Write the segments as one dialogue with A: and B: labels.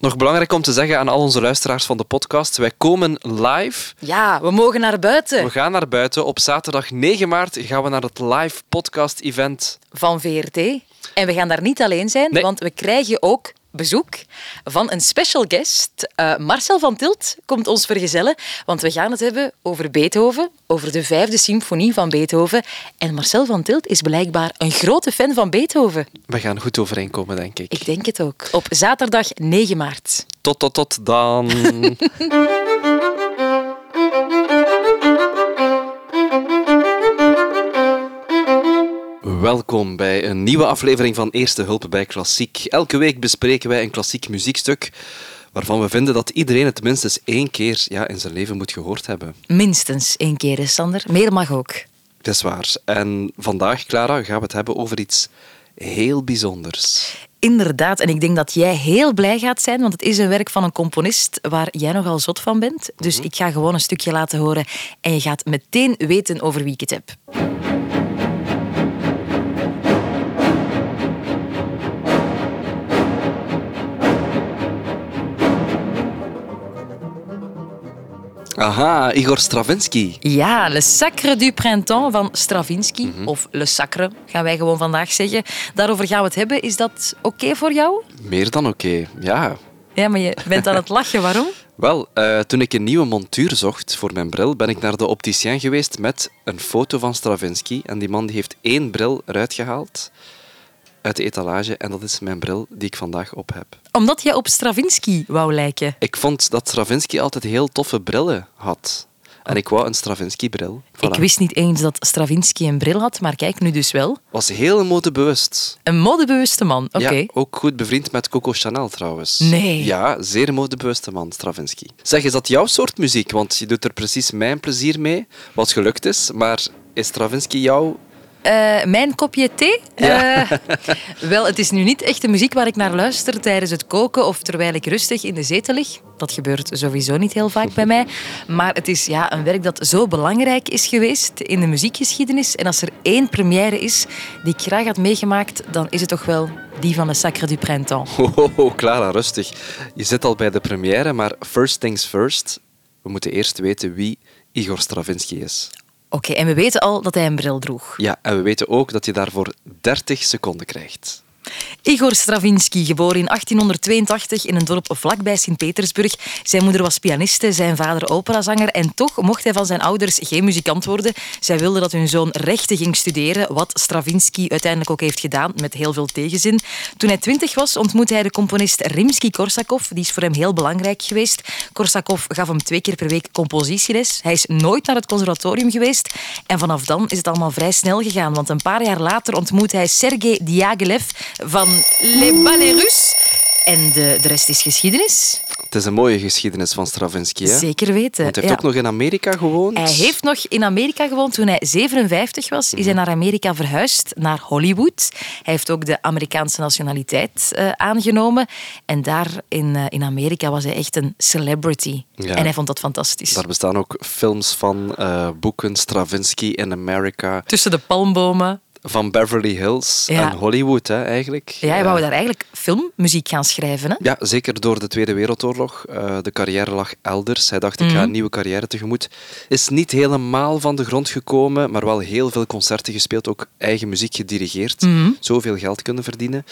A: Nog belangrijk om te zeggen aan al onze luisteraars van de podcast, wij komen live.
B: Ja, we mogen naar buiten.
A: We gaan naar buiten. Op zaterdag 9 maart gaan we naar het live podcast event.
B: Van VRT. En we gaan daar niet alleen zijn,
A: Nee.
B: want we krijgen ook bezoek van een special guest. Eh, Marcel van Tilt komt ons vergezellen, want we gaan het hebben over Beethoven, over de vijfde symfonie van Beethoven. En Marcel van Tilt is blijkbaar een grote fan van Beethoven.
A: We gaan goed overeenkomen, denk ik.
B: Ik denk het ook. Op zaterdag 9 maart.
A: Tot, tot, tot dan. Welkom bij een nieuwe aflevering van Eerste Hulp bij Klassiek. Elke week bespreken wij een klassiek muziekstuk waarvan we vinden dat iedereen het minstens één keer ja, in zijn leven moet gehoord hebben.
B: Minstens één keer, hè, Sander. Meer mag ook.
A: Dat is waar. En vandaag, Clara, gaan we het hebben over iets heel bijzonders.
B: Inderdaad, en ik denk dat jij heel blij gaat zijn, want het is een werk van een componist waar jij nogal zot van bent. Dus ik ga gewoon een stukje laten horen en je gaat meteen weten over wie ik het heb.
A: Aha, Igor Stravinsky.
B: Ja, Le Sacre du Printemps van Stravinsky, of Le Sacre gaan wij gewoon vandaag zeggen. Daarover gaan we het hebben. Is dat oké voor jou?
A: Meer dan oké, ja.
B: Ja, maar je bent aan het lachen. Waarom?
A: Wel, eh, toen ik een nieuwe montuur zocht voor mijn bril, ben ik naar de opticien geweest met een foto van Stravinsky. En die man die heeft één bril eruit gehaald uit de etalage. En dat is mijn bril die ik vandaag op heb.
B: Omdat je op Stravinsky wou lijken.
A: Ik vond dat Stravinsky altijd heel toffe brillen had. En ik wou een Stravinsky-bril. Voilà.
B: Ik wist niet eens dat Stravinsky een bril had, maar kijk, nu dus wel.
A: Was heel modebewust.
B: Een modebewuste man, oké.
A: Ja, ook goed bevriend met Coco Chanel trouwens.
B: Nee.
A: Ja, zeer modebewuste man, Stravinsky. Zeg, is dat jouw soort muziek? Want je doet er precies mijn plezier mee, wat gelukt is. Maar is Stravinsky jouw...
B: Eh, mijn kopje thee?
A: Ja.
B: Eh, wel, het is nu niet echt de muziek waar ik naar luister tijdens het koken of terwijl ik rustig in de zetel lig. Dat gebeurt sowieso niet heel vaak bij mij. Maar het is ja, een werk dat zo belangrijk is geweest in de muziekgeschiedenis. En als er één première is die ik graag had meegemaakt, dan is het toch wel die van Le Sacre du Printemps.
A: Ho, ho, Clara, rustig. Je zit al bij de première, maar first things first. We moeten eerst weten wie Igor Stravinsky is.
B: Oké, en we weten al dat hij een bril droeg.
A: Ja, en we weten ook dat je daarvoor 30 seconden krijgt.
B: Igor Stravinsky, geboren in 1882 in een dorp vlakbij Sint-Petersburg. Zijn moeder was pianiste, zijn vader operazanger. En toch mocht hij van zijn ouders geen muzikant worden. Zij wilden dat hun zoon rechten ging studeren, wat Stravinsky uiteindelijk ook heeft gedaan, met heel veel tegenzin. Toen hij twintig was, ontmoette hij de componist Rimsky-Korsakov. Die is voor hem heel belangrijk geweest. Korsakov gaf hem twee keer per week compositieles. Hij is nooit naar het conservatorium geweest. En vanaf dan is het allemaal vrij snel gegaan, want een paar jaar later ontmoet hij Sergei Diaghilev van Les Ballets Russes. En de, de rest is geschiedenis.
A: Het is een mooie geschiedenis van Stravinsky, hè?
B: Zeker weten.
A: Want hij heeft
B: ja.
A: ook nog in Amerika gewoond.
B: Hij heeft nog in Amerika gewoond. Toen hij 57 was, is hij naar Amerika verhuisd, naar Hollywood. Hij heeft ook de Amerikaanse nationaliteit eh, aangenomen. En daar in, eh, in Amerika was hij echt een celebrity.
A: Ja.
B: En hij vond dat fantastisch.
A: Daar bestaan ook films van, eh, boeken Stravinsky in Amerika,
B: Tussen de palmbomen.
A: Van Beverly Hills
B: Ja.
A: en Hollywood, hè, eigenlijk.
B: Ja, wou daar eigenlijk filmmuziek gaan schrijven. Hè?
A: Ja, zeker door de Tweede Wereldoorlog. Eh, de carrière lag elders. Hij dacht, ik
B: Mhm.
A: ga een nieuwe carrière tegemoet. Is niet helemaal van de grond gekomen, maar wel heel veel concerten gespeeld, ook eigen muziek gedirigeerd.
B: Mhm.
A: Zoveel geld kunnen verdienen.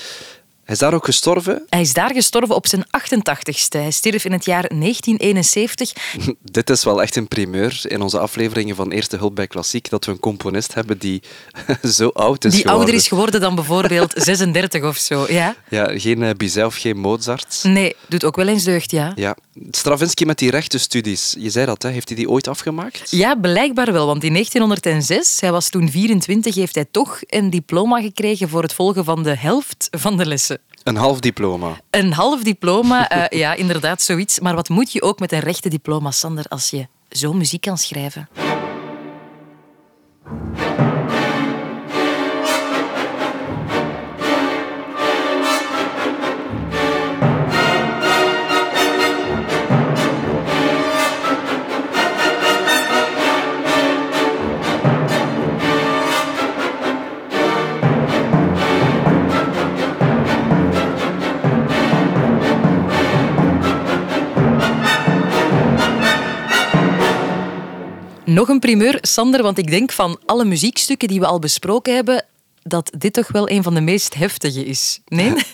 A: Hij is daar ook gestorven.
B: Hij is daar gestorven op zijn 88ste. Hij stierf in het jaar 1971.
A: Dit is wel echt een primeur in onze afleveringen van Eerste Hulp bij Klassiek, dat we een componist hebben die zo oud is
B: Die
A: geworden.
B: ouder is geworden dan bijvoorbeeld 36 of zo. Ja?
A: Ja, geen uh, Bizet of geen Mozart.
B: Nee, doet ook wel eens deugd, ja.
A: Ja. Stravinsky met die rechtenstudies, je zei dat, hè? heeft hij die ooit afgemaakt?
B: Ja, blijkbaar wel. Want in 1906, hij was toen 24, heeft hij toch een diploma gekregen voor het volgen van de helft van de lessen.
A: Een half diploma.
B: Een half diploma, eh, ja, inderdaad, zoiets. Maar wat moet je ook met een rechte diploma, Sander, als je zo muziek kan schrijven? Nog een primeur, Sander, want ik denk van alle muziekstukken die we al besproken hebben, dat dit toch wel een van de meest heftige is. Nee?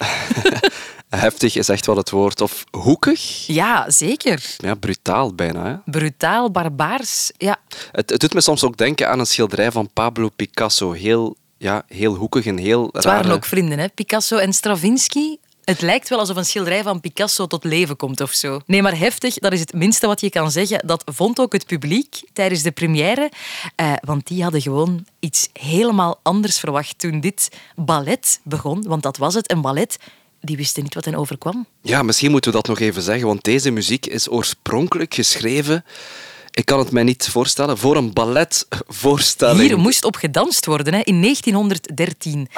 A: Heftig is echt wel het woord. Of hoekig?
B: Ja, zeker.
A: Ja, brutaal bijna. Hè?
B: Brutaal, barbaars. Ja.
A: Het, het doet me soms ook denken aan een schilderij van Pablo Picasso. Heel, ja, heel hoekig en heel
B: Het
A: rare...
B: waren ook vrienden, hè? Picasso en Stravinsky. Het lijkt wel alsof een schilderij van Picasso tot leven komt of zo. Nee, maar heftig, dat is het minste wat je kan zeggen. Dat vond ook het publiek tijdens de première. Eh, want die hadden gewoon iets helemaal anders verwacht toen dit ballet begon. Want dat was het, een ballet. Die wisten niet wat hen overkwam.
A: Ja, misschien moeten we dat nog even zeggen, want deze muziek is oorspronkelijk geschreven... Ik kan het mij niet voorstellen. Voor een balletvoorstelling.
B: Hier moest op gedanst worden hè, in 1913.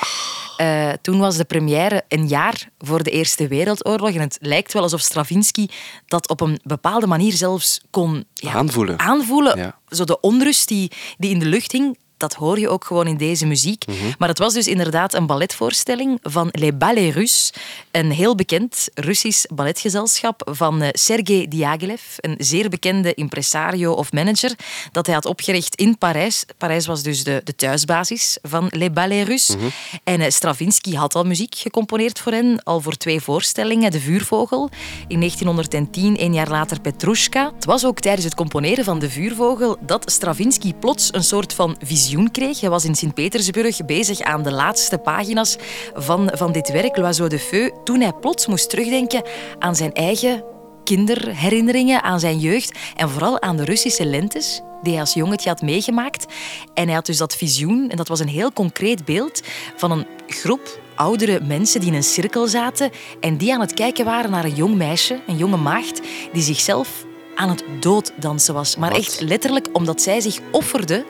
B: Eh, toen was de première een jaar voor de Eerste Wereldoorlog. En het lijkt wel alsof Stravinsky dat op een bepaalde manier zelfs kon ja,
A: Aanvoelen.
B: aanvoelen.
A: Ja.
B: Zo de onrust die, die in de lucht hing. Dat hoor je ook gewoon in deze muziek. Maar het was dus inderdaad een balletvoorstelling van Les Ballets Russes. Een heel bekend Russisch balletgezelschap van eh, Sergei Diaghilev. Een zeer bekende impresario of manager dat hij had opgericht in Parijs. Parijs was dus de, de thuisbasis van Les Ballets Russes. En eh, Stravinsky had al muziek gecomponeerd voor hen, al voor twee voorstellingen. De Vuurvogel in 1910, een jaar later Petrushka. Het was ook tijdens het componeren van De Vuurvogel dat Stravinsky plots een soort van visioen kreeg. Hij was in Sint-Petersburg bezig aan de laatste pagina's van, van dit werk, L'Oiseau de Feu, toen hij plots moest terugdenken aan zijn eigen kinderherinneringen, aan zijn jeugd en vooral aan de Russische lentes die hij als jongetje had meegemaakt. En hij had dus dat visioen, en dat was een heel concreet beeld van een groep oudere mensen die in een cirkel zaten en die aan het kijken waren naar een jong meisje, een jonge maagd, die zichzelf aan het dooddansen was. Maar
A: Wat?
B: echt letterlijk omdat zij zich offerde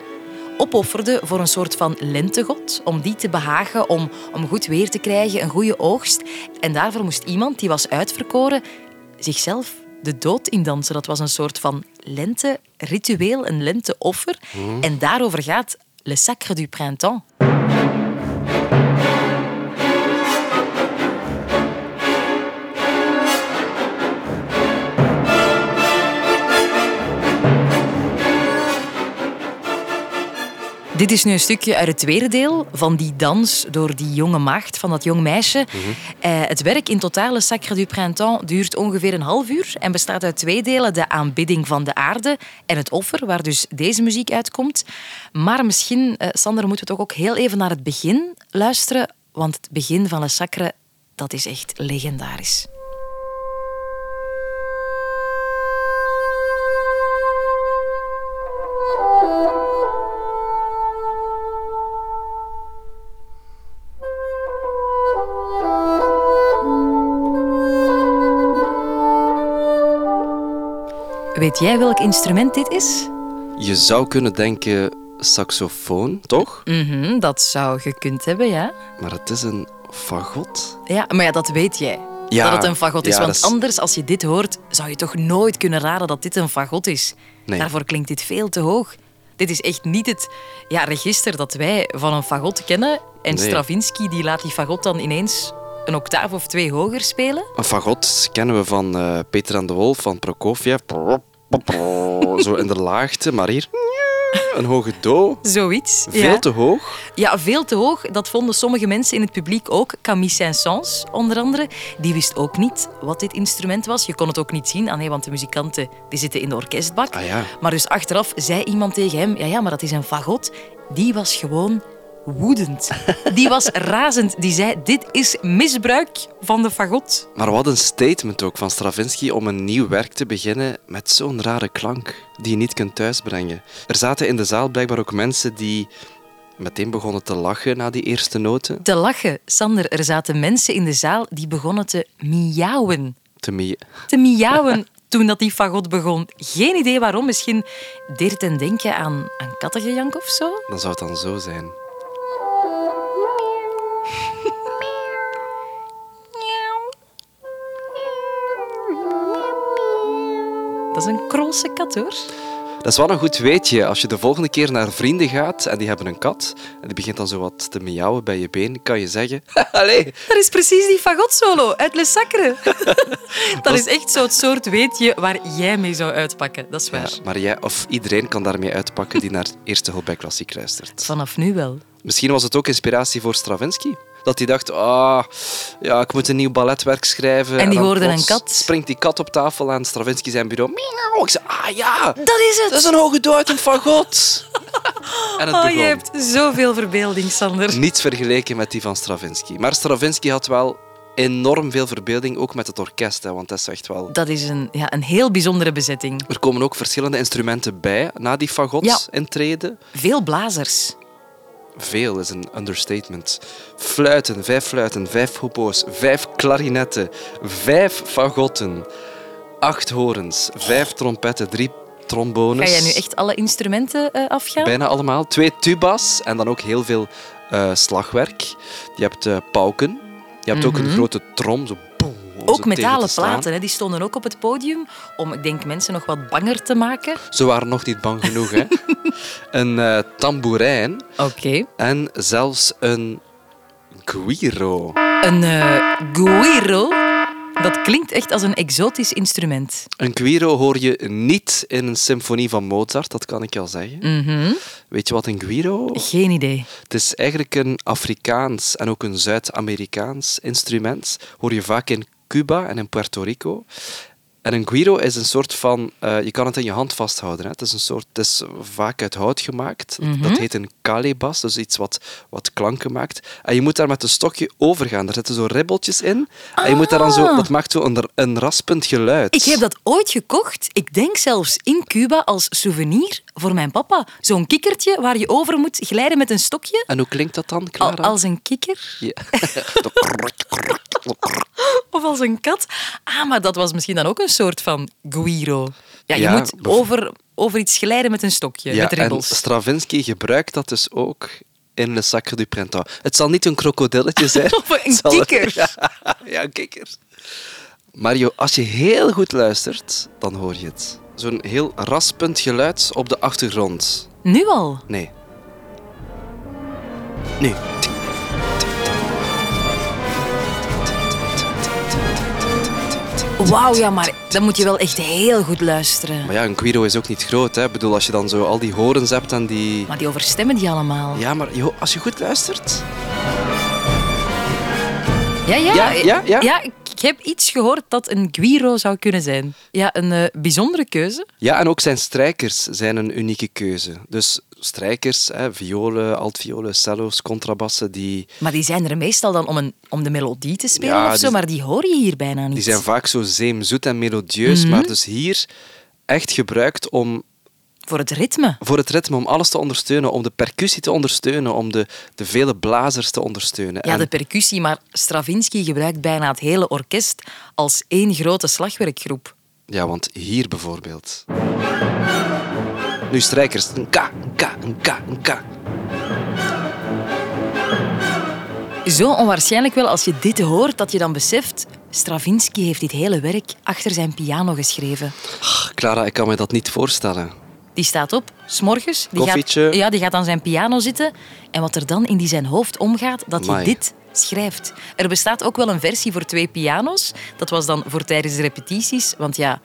B: opofferde voor een soort van lentegod, om die te behagen, om, om goed weer te krijgen, een goede oogst. En daarvoor moest iemand die was uitverkoren zichzelf de dood indansen. Dat was een soort van lente-ritueel, een lenteoffer. En daarover gaat Le Sacre du Printemps. Dit is nu een stukje uit het tweede deel van die dans door die jonge maagd, van dat jong meisje. Eh, het werk in totaal, Le Sacre du Printemps, duurt ongeveer een half uur en bestaat uit twee delen. De aanbidding van de aarde en het offer, waar dus deze muziek uitkomt. Maar misschien, eh, Sander, moeten we toch ook heel even naar het begin luisteren, want het begin van Le Sacre, dat is echt legendarisch. Weet jij welk instrument dit is?
A: Je zou kunnen denken saxofoon, toch?
B: Mhm, dat zou gekund hebben, ja.
A: Maar het is een fagot.
B: Ja, maar ja, dat weet jij.
A: Ja,
B: dat het een fagot is.
A: ja,
B: want
A: is-
B: anders, als je dit hoort, zou je toch nooit kunnen raden dat dit een fagot is.
A: Nee.
B: Daarvoor klinkt dit veel te hoog. Dit is echt niet het ja, register dat wij van een fagot kennen. En
A: Nee.
B: Stravinsky die laat die fagot dan ineens een octaaf of twee hoger spelen.
A: Een fagot kennen we van eh, Peter en de Wolf, van Prokofjev. Zo in de laagte, maar hier een hoge do.
B: Zoiets.
A: Veel
B: ja.
A: te hoog.
B: Ja, veel te hoog. Dat vonden sommige mensen in het publiek ook. Camille Saint-Saëns, onder andere. Die wist ook niet wat dit instrument was. Je kon het ook niet zien, ah nee, want de muzikanten die zitten in de orkestbak.
A: Ah ja.
B: Maar dus achteraf zei iemand tegen hem... Ja, ja, maar dat is een fagot. Die was gewoon woedend. Die was razend. Die zei, dit is misbruik van de fagot.
A: Maar wat een statement ook van Stravinsky om een nieuw werk te beginnen met zo'n rare klank die je niet kunt thuisbrengen. Er zaten in de zaal blijkbaar ook mensen die meteen begonnen te lachen na die eerste noten.
B: Te lachen. Sander, er zaten mensen in de zaal die begonnen te miauwen.
A: Te
B: te miauwen toen dat die fagot begon. Geen idee waarom. Misschien deed het hen denken aan, aan kattengejank of zo.
A: Dan zou het dan zo zijn.
B: Dat is een krolse kat, hoor.
A: Dat is wel een goed weetje. Als je de volgende keer naar vrienden gaat en die hebben een kat en die begint dan zo wat te miauwen bij je been, kan je zeggen... Allee,
B: Dat is precies die fagotsolo uit Le Sacre. dat is echt zo'n soort weetje waar jij mee zou uitpakken. Dat is waar.
A: ja, maar jij of iedereen kan daarmee uitpakken die naar Eerste Hulp bij Klassiek luistert.
B: Vanaf nu wel.
A: Misschien was het ook inspiratie voor Stravinsky. Dat hij dacht, ah, ja, ik moet een nieuw balletwerk schrijven.
B: En die hoorde een kat.
A: springt die kat op tafel aan Stravinsky zijn bureau. Miauw. Ik zei, ah ja,
B: Dat is het!
A: dat is een hoge uit een fagot. en het
B: Oh,
A: begon.
B: je hebt zoveel verbeelding, Sander.
A: Niets vergeleken met die van Stravinsky. Maar Stravinsky had wel enorm veel verbeelding, ook met het orkest. Hè, want dat is echt wel...
B: Dat is een, ja, een heel bijzondere bezetting.
A: Er komen ook verschillende instrumenten bij na die fagot
B: Ja.
A: intreden.
B: Veel blazers.
A: Veel is een understatement. Fluiten, vijf fluiten, vijf hobo's, vijf klarinetten, vijf fagotten, acht horens, vijf trompetten, drie trombones.
B: Ga jij nu echt alle instrumenten eh, afgaan?
A: Bijna allemaal. Twee tubas en dan ook heel veel eh, slagwerk. Je hebt eh, pauken. Je hebt ook een grote trom, zo boem, om zo
B: Mhm. Ook metalen platen, hè, die stonden ook op het podium om, ik denk, mensen nog wat banger te maken.
A: Ze waren nog niet bang genoeg, hè. een eh tamboerijn
B: Oké.
A: en zelfs een guiro.
B: Een eh guiro, dat klinkt echt als een exotisch instrument.
A: Een guiro hoor je niet in een symfonie van Mozart, dat kan ik al zeggen.
B: Mhm.
A: Weet je wat een guiro?
B: Geen idee.
A: Het is eigenlijk een Afrikaans en ook een Zuid-Amerikaans instrument. Hoor je vaak in Cuba en in Puerto Rico. En een guiro is een soort van... eh, je kan het in je hand vasthouden. Hè. Het is een soort... Het is vaak uit hout gemaakt. Dat heet een calebas, dus iets wat, wat klanken maakt. En je moet daar met een stokje over gaan. Er zitten zo ribbeltjes in. En je moet daar dan zo...
B: Ah.
A: Dat maakt zo een, een raspend geluid.
B: Ik heb dat ooit gekocht, ik denk zelfs in Cuba, als souvenir voor mijn papa. Zo'n kikkertje waar je over moet glijden met een stokje.
A: En hoe klinkt dat dan,
B: Al,
A: Clara?
B: als een kikker
A: Ja.
B: of als een kat. Ah, maar dat was misschien dan ook een soort van guiro. Ja, je
A: Ja,
B: moet over, over iets glijden met een stokje,
A: Ja,
B: met
A: en
B: ribbels.
A: Stravinsky gebruikt dat dus ook in Le Sacre du Printemps. Het zal niet een krokodilletje zijn.
B: Of een
A: Het zal-
B: kikker.
A: Ja, ja, een kikker. Mario, als je heel goed luistert, dan hoor je het. Zo'n heel raspend geluid op de achtergrond.
B: Nu al.
A: Nee. Nu.
B: Wauw, ja, maar dan moet je wel echt heel goed luisteren.
A: Maar ja, een guiro is ook niet groot. Hè. Ik bedoel, als je dan zo al die horens hebt en die...
B: Maar die overstemmen die allemaal.
A: Ja, maar joh, als je goed luistert...
B: Ja, ja.
A: Ja, ja, ja.
B: Heb iets gehoord dat een guiro zou kunnen zijn. Ja, een eh, bijzondere keuze.
A: Ja, en ook zijn strijkers zijn een unieke keuze. Dus strijkers, hè, violen, altviolen, cello's, contrabassen, die,
B: Maar die zijn er meestal dan om, een, om de melodie te spelen
A: Ja,
B: of zo,
A: die-
B: maar die hoor je hier bijna niet.
A: die zijn vaak zo zeemzoet en melodieus,
B: Mhm.
A: maar dus hier echt gebruikt om,
B: Voor het ritme.
A: voor het ritme, om alles te ondersteunen, om de percussie te ondersteunen, om de, de vele blazers te ondersteunen.
B: Ja,
A: En-
B: de percussie, maar Stravinsky gebruikt bijna het hele orkest als één grote slagwerkgroep.
A: ja, want hier bijvoorbeeld. Nu strijkers. Een K, een K, een K, een K.
B: Zo onwaarschijnlijk wel als je dit hoort, dat je dan beseft... Stravinsky heeft dit hele werk achter zijn piano geschreven.
A: Clara, ik kan me dat niet voorstellen.
B: Die staat op, s'morgens. Die
A: Koffietje.
B: Gaat, ja, die gaat aan zijn piano zitten. En wat er dan in die zijn hoofd omgaat, dat hij dit schrijft. Er bestaat ook wel een versie voor twee piano's. Dat was dan voor tijdens de repetities. Want ja,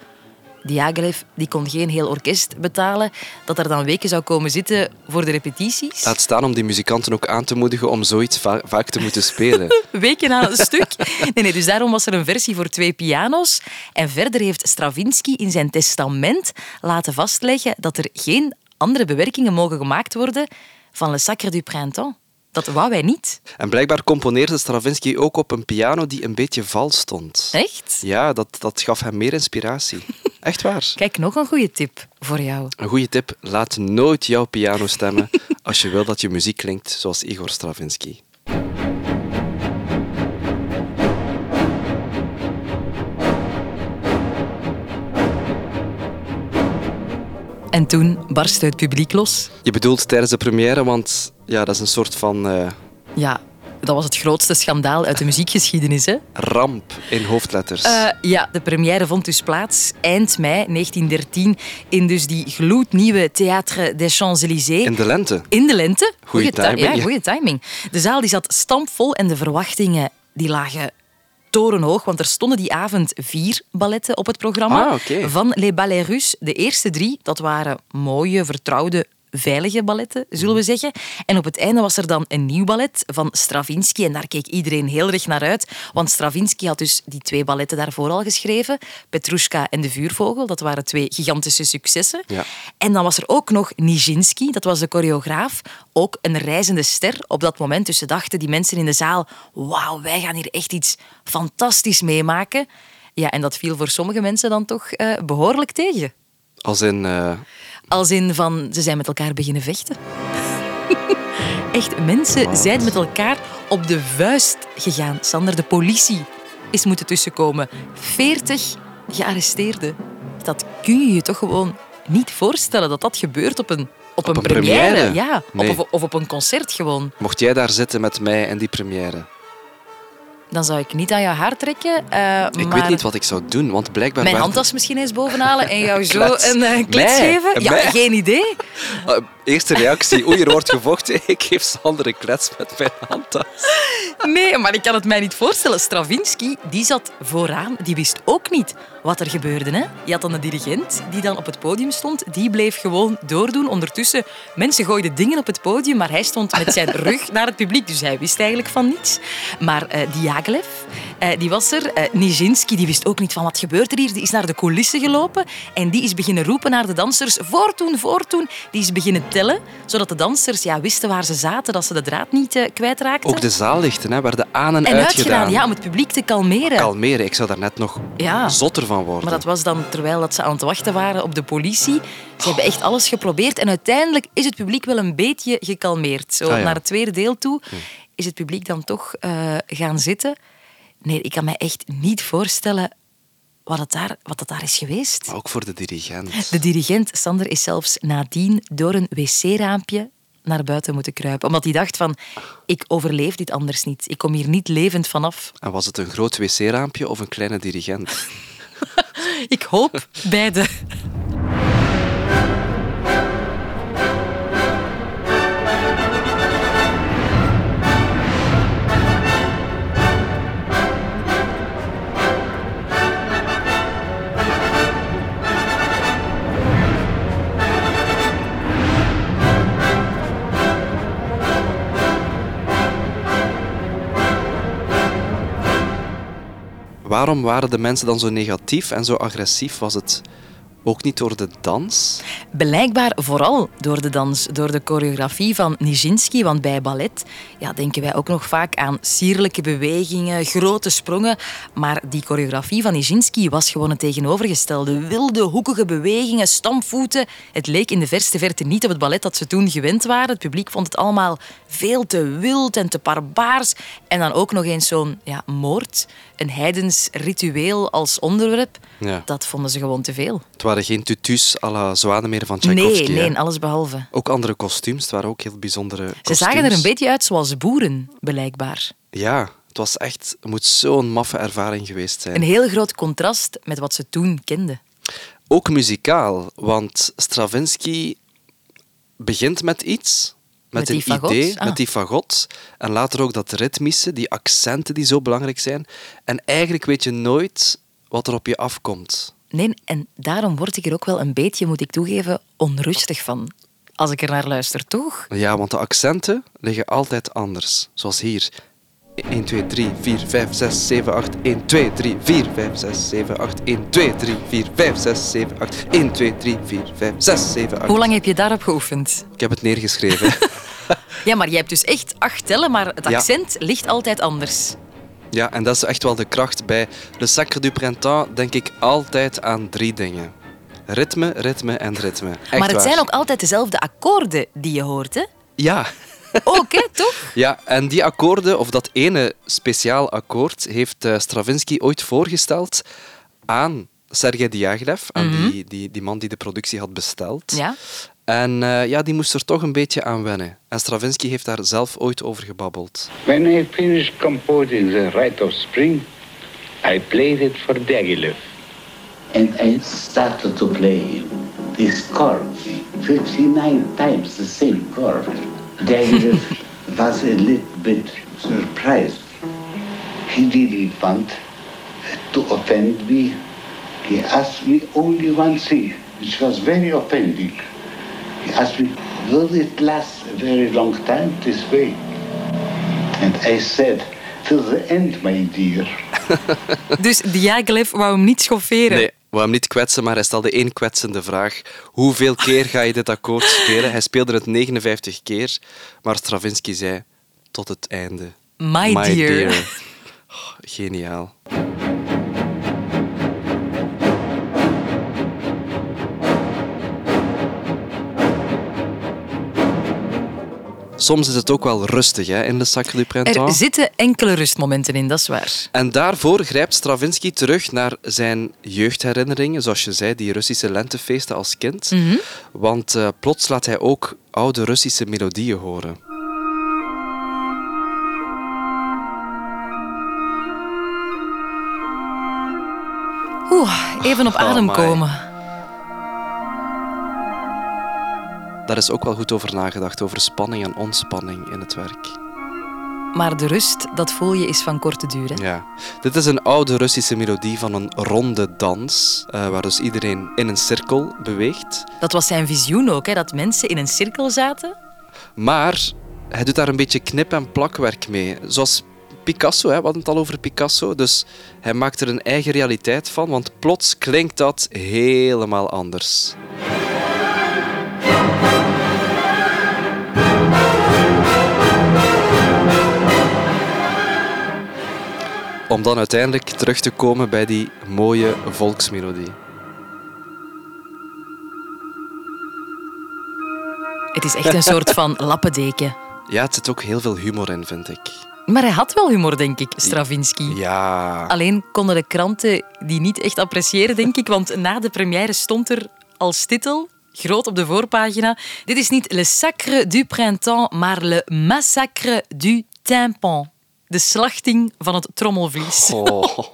B: Diaghilev die kon geen heel orkest betalen. Dat er dan weken zou komen zitten voor de repetities.
A: Laat staan om die muzikanten ook aan te moedigen om zoiets va- vaak te moeten spelen.
B: Weken aan een stuk. Nee, nee, dus daarom was er een versie voor twee piano's. En verder heeft Stravinsky in zijn testament laten vastleggen dat er geen andere bewerkingen mogen gemaakt worden van Le Sacre du Printemps. Dat wou wij niet.
A: En blijkbaar componeerde Stravinsky ook op een piano die een beetje vals stond.
B: Echt?
A: Ja, dat, dat gaf hem meer inspiratie. Echt waar.
B: Kijk, nog een goede tip voor jou.
A: Een goede tip, laat nooit jouw piano stemmen als je wil dat je muziek klinkt zoals Igor Stravinsky.
B: En toen barstte het publiek los.
A: Je bedoelt tijdens de première, want ja, dat is een soort van... eh,
B: Ja, Dat was het grootste schandaal uit de muziekgeschiedenis. Hè?
A: Ramp in hoofdletters.
B: Uh, ja, de première vond dus plaats eind mei 1913 in dus die gloednieuwe Théâtre des Champs-Élysées.
A: In de lente.
B: In de lente.
A: Goeie timing.
B: Ja, goede timing. De zaal die zat stampvol en de verwachtingen die lagen torenhoog, want er stonden die avond vier balletten op het programma.
A: Ah,
B: Van Les Ballets Russes. De eerste drie, dat waren mooie, vertrouwde veilige balletten, zullen we zeggen. En op het einde was er dan een nieuw ballet van Stravinsky. En daar keek iedereen heel erg naar uit. Want Stravinsky had dus die twee balletten daarvoor al geschreven. Petrushka en De Vuurvogel. Dat waren twee gigantische successen.
A: Ja.
B: En dan was er ook nog Nijinsky. Dat was de choreograaf. Ook een reizende ster op dat moment. Dus ze dachten, die mensen in de zaal... Wauw, wij gaan hier echt iets fantastisch meemaken. Ja, en dat viel voor sommige mensen dan toch uh, behoorlijk tegen.
A: Als in... Uh...
B: Als in van, ze zijn met elkaar beginnen vechten. Echt, mensen zijn met elkaar op de vuist gegaan. Sander, de politie is moeten tussenkomen. 40 gearresteerden. Dat kun je je toch gewoon niet voorstellen dat dat gebeurt op een, op,
A: een,
B: een
A: première.
B: Ja, of, of op een concert gewoon.
A: Mocht jij daar zitten met mij en die première?
B: Dan zou ik niet aan jouw haar trekken. Uh,
A: ik
B: maar
A: weet niet wat ik zou doen, want blijkbaar...
B: Mijn handtas misschien eens bovenhalen en jou zo een uh, klets
A: Mij?
B: geven? Ja,
A: Mij?
B: geen idee.
A: Eerste reactie, oei, er wordt gevochten. Ik geef Sander een klets met mijn handtas.
B: Nee, maar ik kan het mij niet voorstellen. Stravinsky, die zat vooraan, die wist ook niet wat er gebeurde. Hè? Je had dan een dirigent die dan op het podium stond. Die bleef gewoon doordoen. Ondertussen, mensen gooiden dingen op het podium, maar hij stond met zijn rug naar het publiek. Dus hij wist eigenlijk van niets. Maar uh, Diaghilev, uh, die was er. Uh, Nijinsky, die wist ook niet van wat gebeurt er hier. Die is naar de coulissen gelopen en die is beginnen roepen naar de dansers. Voortoen, voortoen. Die is beginnen tellen, zodat de dansers ja, wisten waar ze zaten, dat ze de draad niet uh, kwijtraakten.
A: Ook de zaallichten hè, werden aan en,
B: en
A: uitgedaan.
B: uitgedaan. Ja, om het publiek te kalmeren.
A: Kalmeren, ik zou daar net nog
B: ja.
A: zotter van worden.
B: Maar dat was dan terwijl dat ze aan het wachten waren op de politie. Ze hebben echt alles geprobeerd en uiteindelijk is het publiek wel een beetje gekalmeerd. Zo
A: Ah, ja.
B: naar het tweede deel toe is het publiek dan toch uh, gaan zitten. Nee, ik kan me echt niet voorstellen wat, het daar, wat dat daar is geweest.
A: Maar ook voor de dirigent.
B: De dirigent, Sander, is zelfs nadien door een wc-raampje naar buiten moeten kruipen. Omdat hij dacht van, ik overleef dit anders niet. Ik kom hier niet levend vanaf.
A: En was het een groot wc-raampje of een kleine dirigent?
B: ik hoop beide.
A: Waarom waren de mensen dan zo negatief en zo agressief? Was het ook niet door de dans?
B: Blijkbaar vooral door de dans, door de choreografie van Nijinsky. Want bij ballet ja, denken wij ook nog vaak aan sierlijke bewegingen, grote sprongen. Maar die choreografie van Nijinsky was gewoon het tegenovergestelde. Wilde, hoekige bewegingen, stampvoeten. Het leek in de verste verte niet op het ballet dat ze toen gewend waren. Het publiek vond het allemaal veel te wild en te barbaars. En dan ook nog eens zo'n ja, moord, een heidens ritueel als onderwerp.
A: Ja.
B: Dat vonden ze gewoon te veel.
A: Waren geen tutus à la zwanen meer van Tchaikovsky.
B: Nee, nee, alles behalve.
A: Ook andere kostuums. Het waren ook heel bijzondere
B: Ze
A: kostuums.
B: zagen er een beetje uit zoals boeren, blijkbaar.
A: Ja, het was echt... Het moet zo'n maffe ervaring geweest zijn.
B: Een heel groot contrast met wat ze toen kenden.
A: Ook muzikaal, want Stravinsky begint met iets... Met,
B: Met die
A: een idee,
B: Ah.
A: met die fagot. En later ook dat ritmische, die accenten die zo belangrijk zijn. En eigenlijk weet je nooit wat er op je afkomt.
B: Nee, en daarom word ik er ook wel een beetje, moet ik toegeven, onrustig van. Als ik er naar luister, toch?
A: Ja, want de accenten liggen altijd anders. Zoals hier. 1, 2, 3, 4, 5, 6, 7, 8. 1, 2, 3, 4, 5, 6, 7, 8. 1, 2, 3, 4, 5, 6, 7, 8. 1, 2, 3, 4, 5, 6, 7, 8.
B: Hoe lang heb je daarop geoefend?
A: Ik heb het neergeschreven.
B: Ja, maar jij hebt dus echt acht tellen, maar het
A: Ja.
B: accent ligt altijd anders.
A: Ja, en dat is echt wel de kracht. Bij Le Sacre du Printemps denk ik altijd aan drie dingen. Ritme, ritme en ritme. Echt
B: maar het
A: waar.
B: zijn ook altijd dezelfde akkoorden die je hoort, hè?
A: Ja.
B: Ook, hè, toch?
A: Ja, en die akkoorden, of dat ene speciaal akkoord, heeft eh, Stravinsky ooit voorgesteld aan Sergei Diaghilev, aan die, die, die man die de productie had besteld.
B: Ja.
A: En eh, ja, die moest er toch een beetje aan wennen. En Stravinsky heeft daar zelf ooit over gebabbeld.
C: When I finished composing the Rite of Spring, I played it for Diaghilev. And I started to play this chord, 59 times the same chord. Diaghilev was a little bit surprised. He didn't want to offend me. He asked me only one thing, which was very offending. He asked me, will it last a very long time this way? And I said, till the end, my dear.
B: Dus Diaghilev wou hem niet schofferen.
A: Nee, wou hem niet kwetsen, maar hij stelde één kwetsende vraag. Hoeveel keer ga je dit akkoord spelen? Hij speelde het 59 keer, maar Stravinsky zei tot het einde.
B: My dear.
A: Oh, geniaal. Soms is het ook wel rustig hè, in de Sacre du
B: Er
A: Printemps.
B: zitten enkele rustmomenten in, dat is waar.
A: En daarvoor grijpt Stravinsky terug naar zijn jeugdherinneringen, zoals je zei, die Russische lentefeesten als kind. Want eh, plots laat hij ook oude Russische melodieën horen.
B: Oeh, even op
A: Oh,
B: adem komen.
A: Daar is ook wel goed over nagedacht, over spanning en ontspanning in het werk.
B: Maar de rust, dat voel je, is van korte duur. Hè?
A: Ja. Dit is een oude Russische melodie van een ronde dans, eh, waar dus iedereen in een cirkel beweegt.
B: Dat was zijn visioen ook, hè, dat mensen in een cirkel zaten.
A: Maar hij doet daar een beetje knip- en plakwerk mee. Zoals Picasso, hè, we hadden het al over Picasso. Dus hij maakt er een eigen realiteit van, want plots klinkt dat helemaal anders. Om dan uiteindelijk terug te komen bij die mooie volksmelodie.
B: Het is echt een soort van lappendeken.
A: Ja, het zit ook heel veel humor in, vind ik.
B: Maar hij had wel humor, denk ik, Stravinsky.
A: Ja.
B: Alleen konden de kranten die niet echt appreciëren, denk ik. Want na de première stond er als titel, groot op de voorpagina... Dit is niet Le Sacre du Printemps, maar Le Massacre du Tympan. De slachting van het trommelvlies.
A: Oh,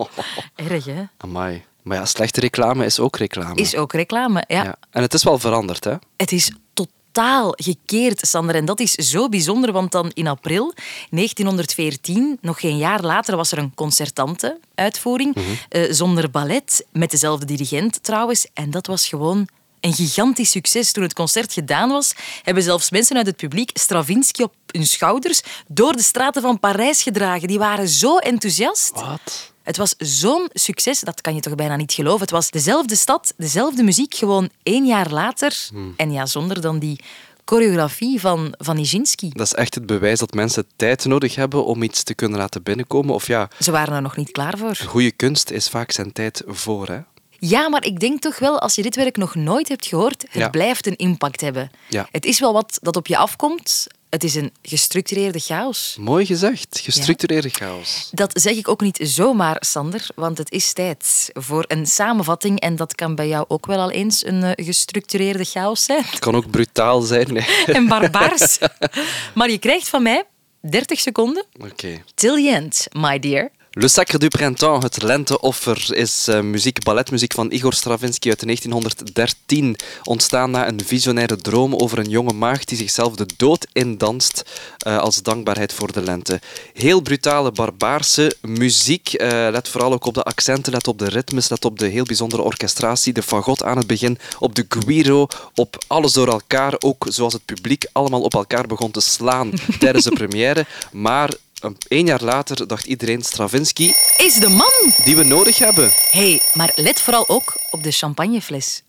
B: Erg, hè?
A: amai. Maar ja, slechte reclame is ook reclame.
B: Is ook reclame, ja.
A: Ja. En het is wel veranderd, hè?
B: Het is totaal gekeerd, Sander. En dat is zo bijzonder, want dan in april 1914, nog geen jaar later, was er een concertante uitvoering eh, zonder ballet, met dezelfde dirigent trouwens. En dat was gewoon een gigantisch succes. Toen het concert gedaan was, hebben zelfs mensen uit het publiek Stravinsky op hun schouders door de straten van Parijs gedragen. Die waren zo enthousiast.
A: Wat?
B: Het was zo'n succes, dat kan je toch bijna niet geloven. Het was dezelfde stad, dezelfde muziek, gewoon één jaar later. En ja, zonder dan die choreografie van, van Nijinsky.
A: Dat is echt het bewijs dat mensen tijd nodig hebben om iets te kunnen laten binnenkomen. Of ja,
B: Ze waren er nog niet klaar voor.
A: goede kunst is vaak zijn tijd voor, hè?
B: Ja, maar ik denk toch wel, als je dit werk nog nooit hebt gehoord, het
A: Ja.
B: blijft een impact hebben.
A: Ja.
B: Het is wel wat dat op je afkomt. Het is een gestructureerde chaos.
A: Mooi gezegd. Gestructureerde chaos.
B: Dat zeg ik ook niet zomaar, Sander, want het is tijd voor een samenvatting. En dat kan bij jou ook wel al eens een eh, gestructureerde chaos zijn.
A: Het kan ook brutaal zijn. Nee.
B: en barbaars. Maar je krijgt van mij 30 seconden.
A: Oké.
B: Till the end, my dear.
A: Le Sacre du Printemps, het lenteoffer, is eh, muziek, balletmuziek van Igor Stravinsky uit 1913. Ontstaan na een visionaire droom over een jonge maagd die zichzelf de dood indanst eh, als dankbaarheid voor de lente. Heel brutale, barbaarse muziek. Eh, let vooral ook op de accenten, let op de ritmes, let op de heel bijzondere orchestratie, de fagot aan het begin, op de guiro, op alles door elkaar. Ook zoals het publiek allemaal op elkaar begon te slaan tijdens de première. Maar een- jaar later dacht iedereen Stravinsky
B: Is de man!
A: die we nodig hebben.
B: hey, maar let vooral ook op de champagnefles.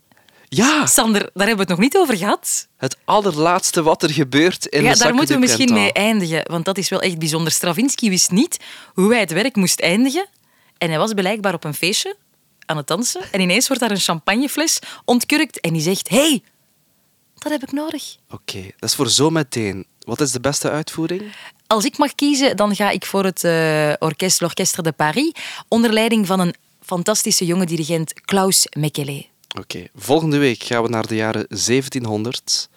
A: Ja,
B: Sander, daar hebben we het nog niet over gehad.
A: het allerlaatste wat er gebeurt in
B: ja,
A: de
B: daar
A: Sacre
B: moeten we misschien mee eindigen, want dat is wel echt bijzonder. Stravinsky wist niet hoe hij het werk moest eindigen. En hij was blijkbaar op een feestje aan het dansen. En ineens wordt daar een champagnefles ontkurkt. En die zegt, hey, dat heb ik nodig.
A: Oké, dat is voor zo meteen. Wat is de beste uitvoering?
B: Als ik mag kiezen, dan ga ik voor het eh, orkest L'Orchestre de Paris, onder leiding van een fantastische jonge dirigent Klaus Mekele.
A: Oké, volgende week gaan we naar de jaren 1700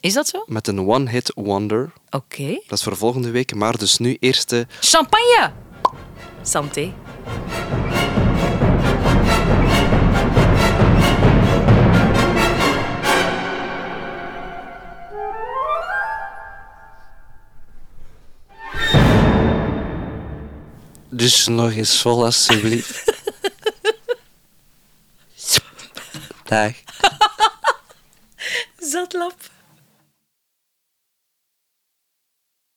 B: Is dat zo?
A: met een one-hit wonder.
B: Oké.
A: Dat is voor volgende week, maar dus nu eerst de...
B: Champagne! Santé.
A: Dus nog eens vol, alsjeblieft. Dag.
B: Zatlap.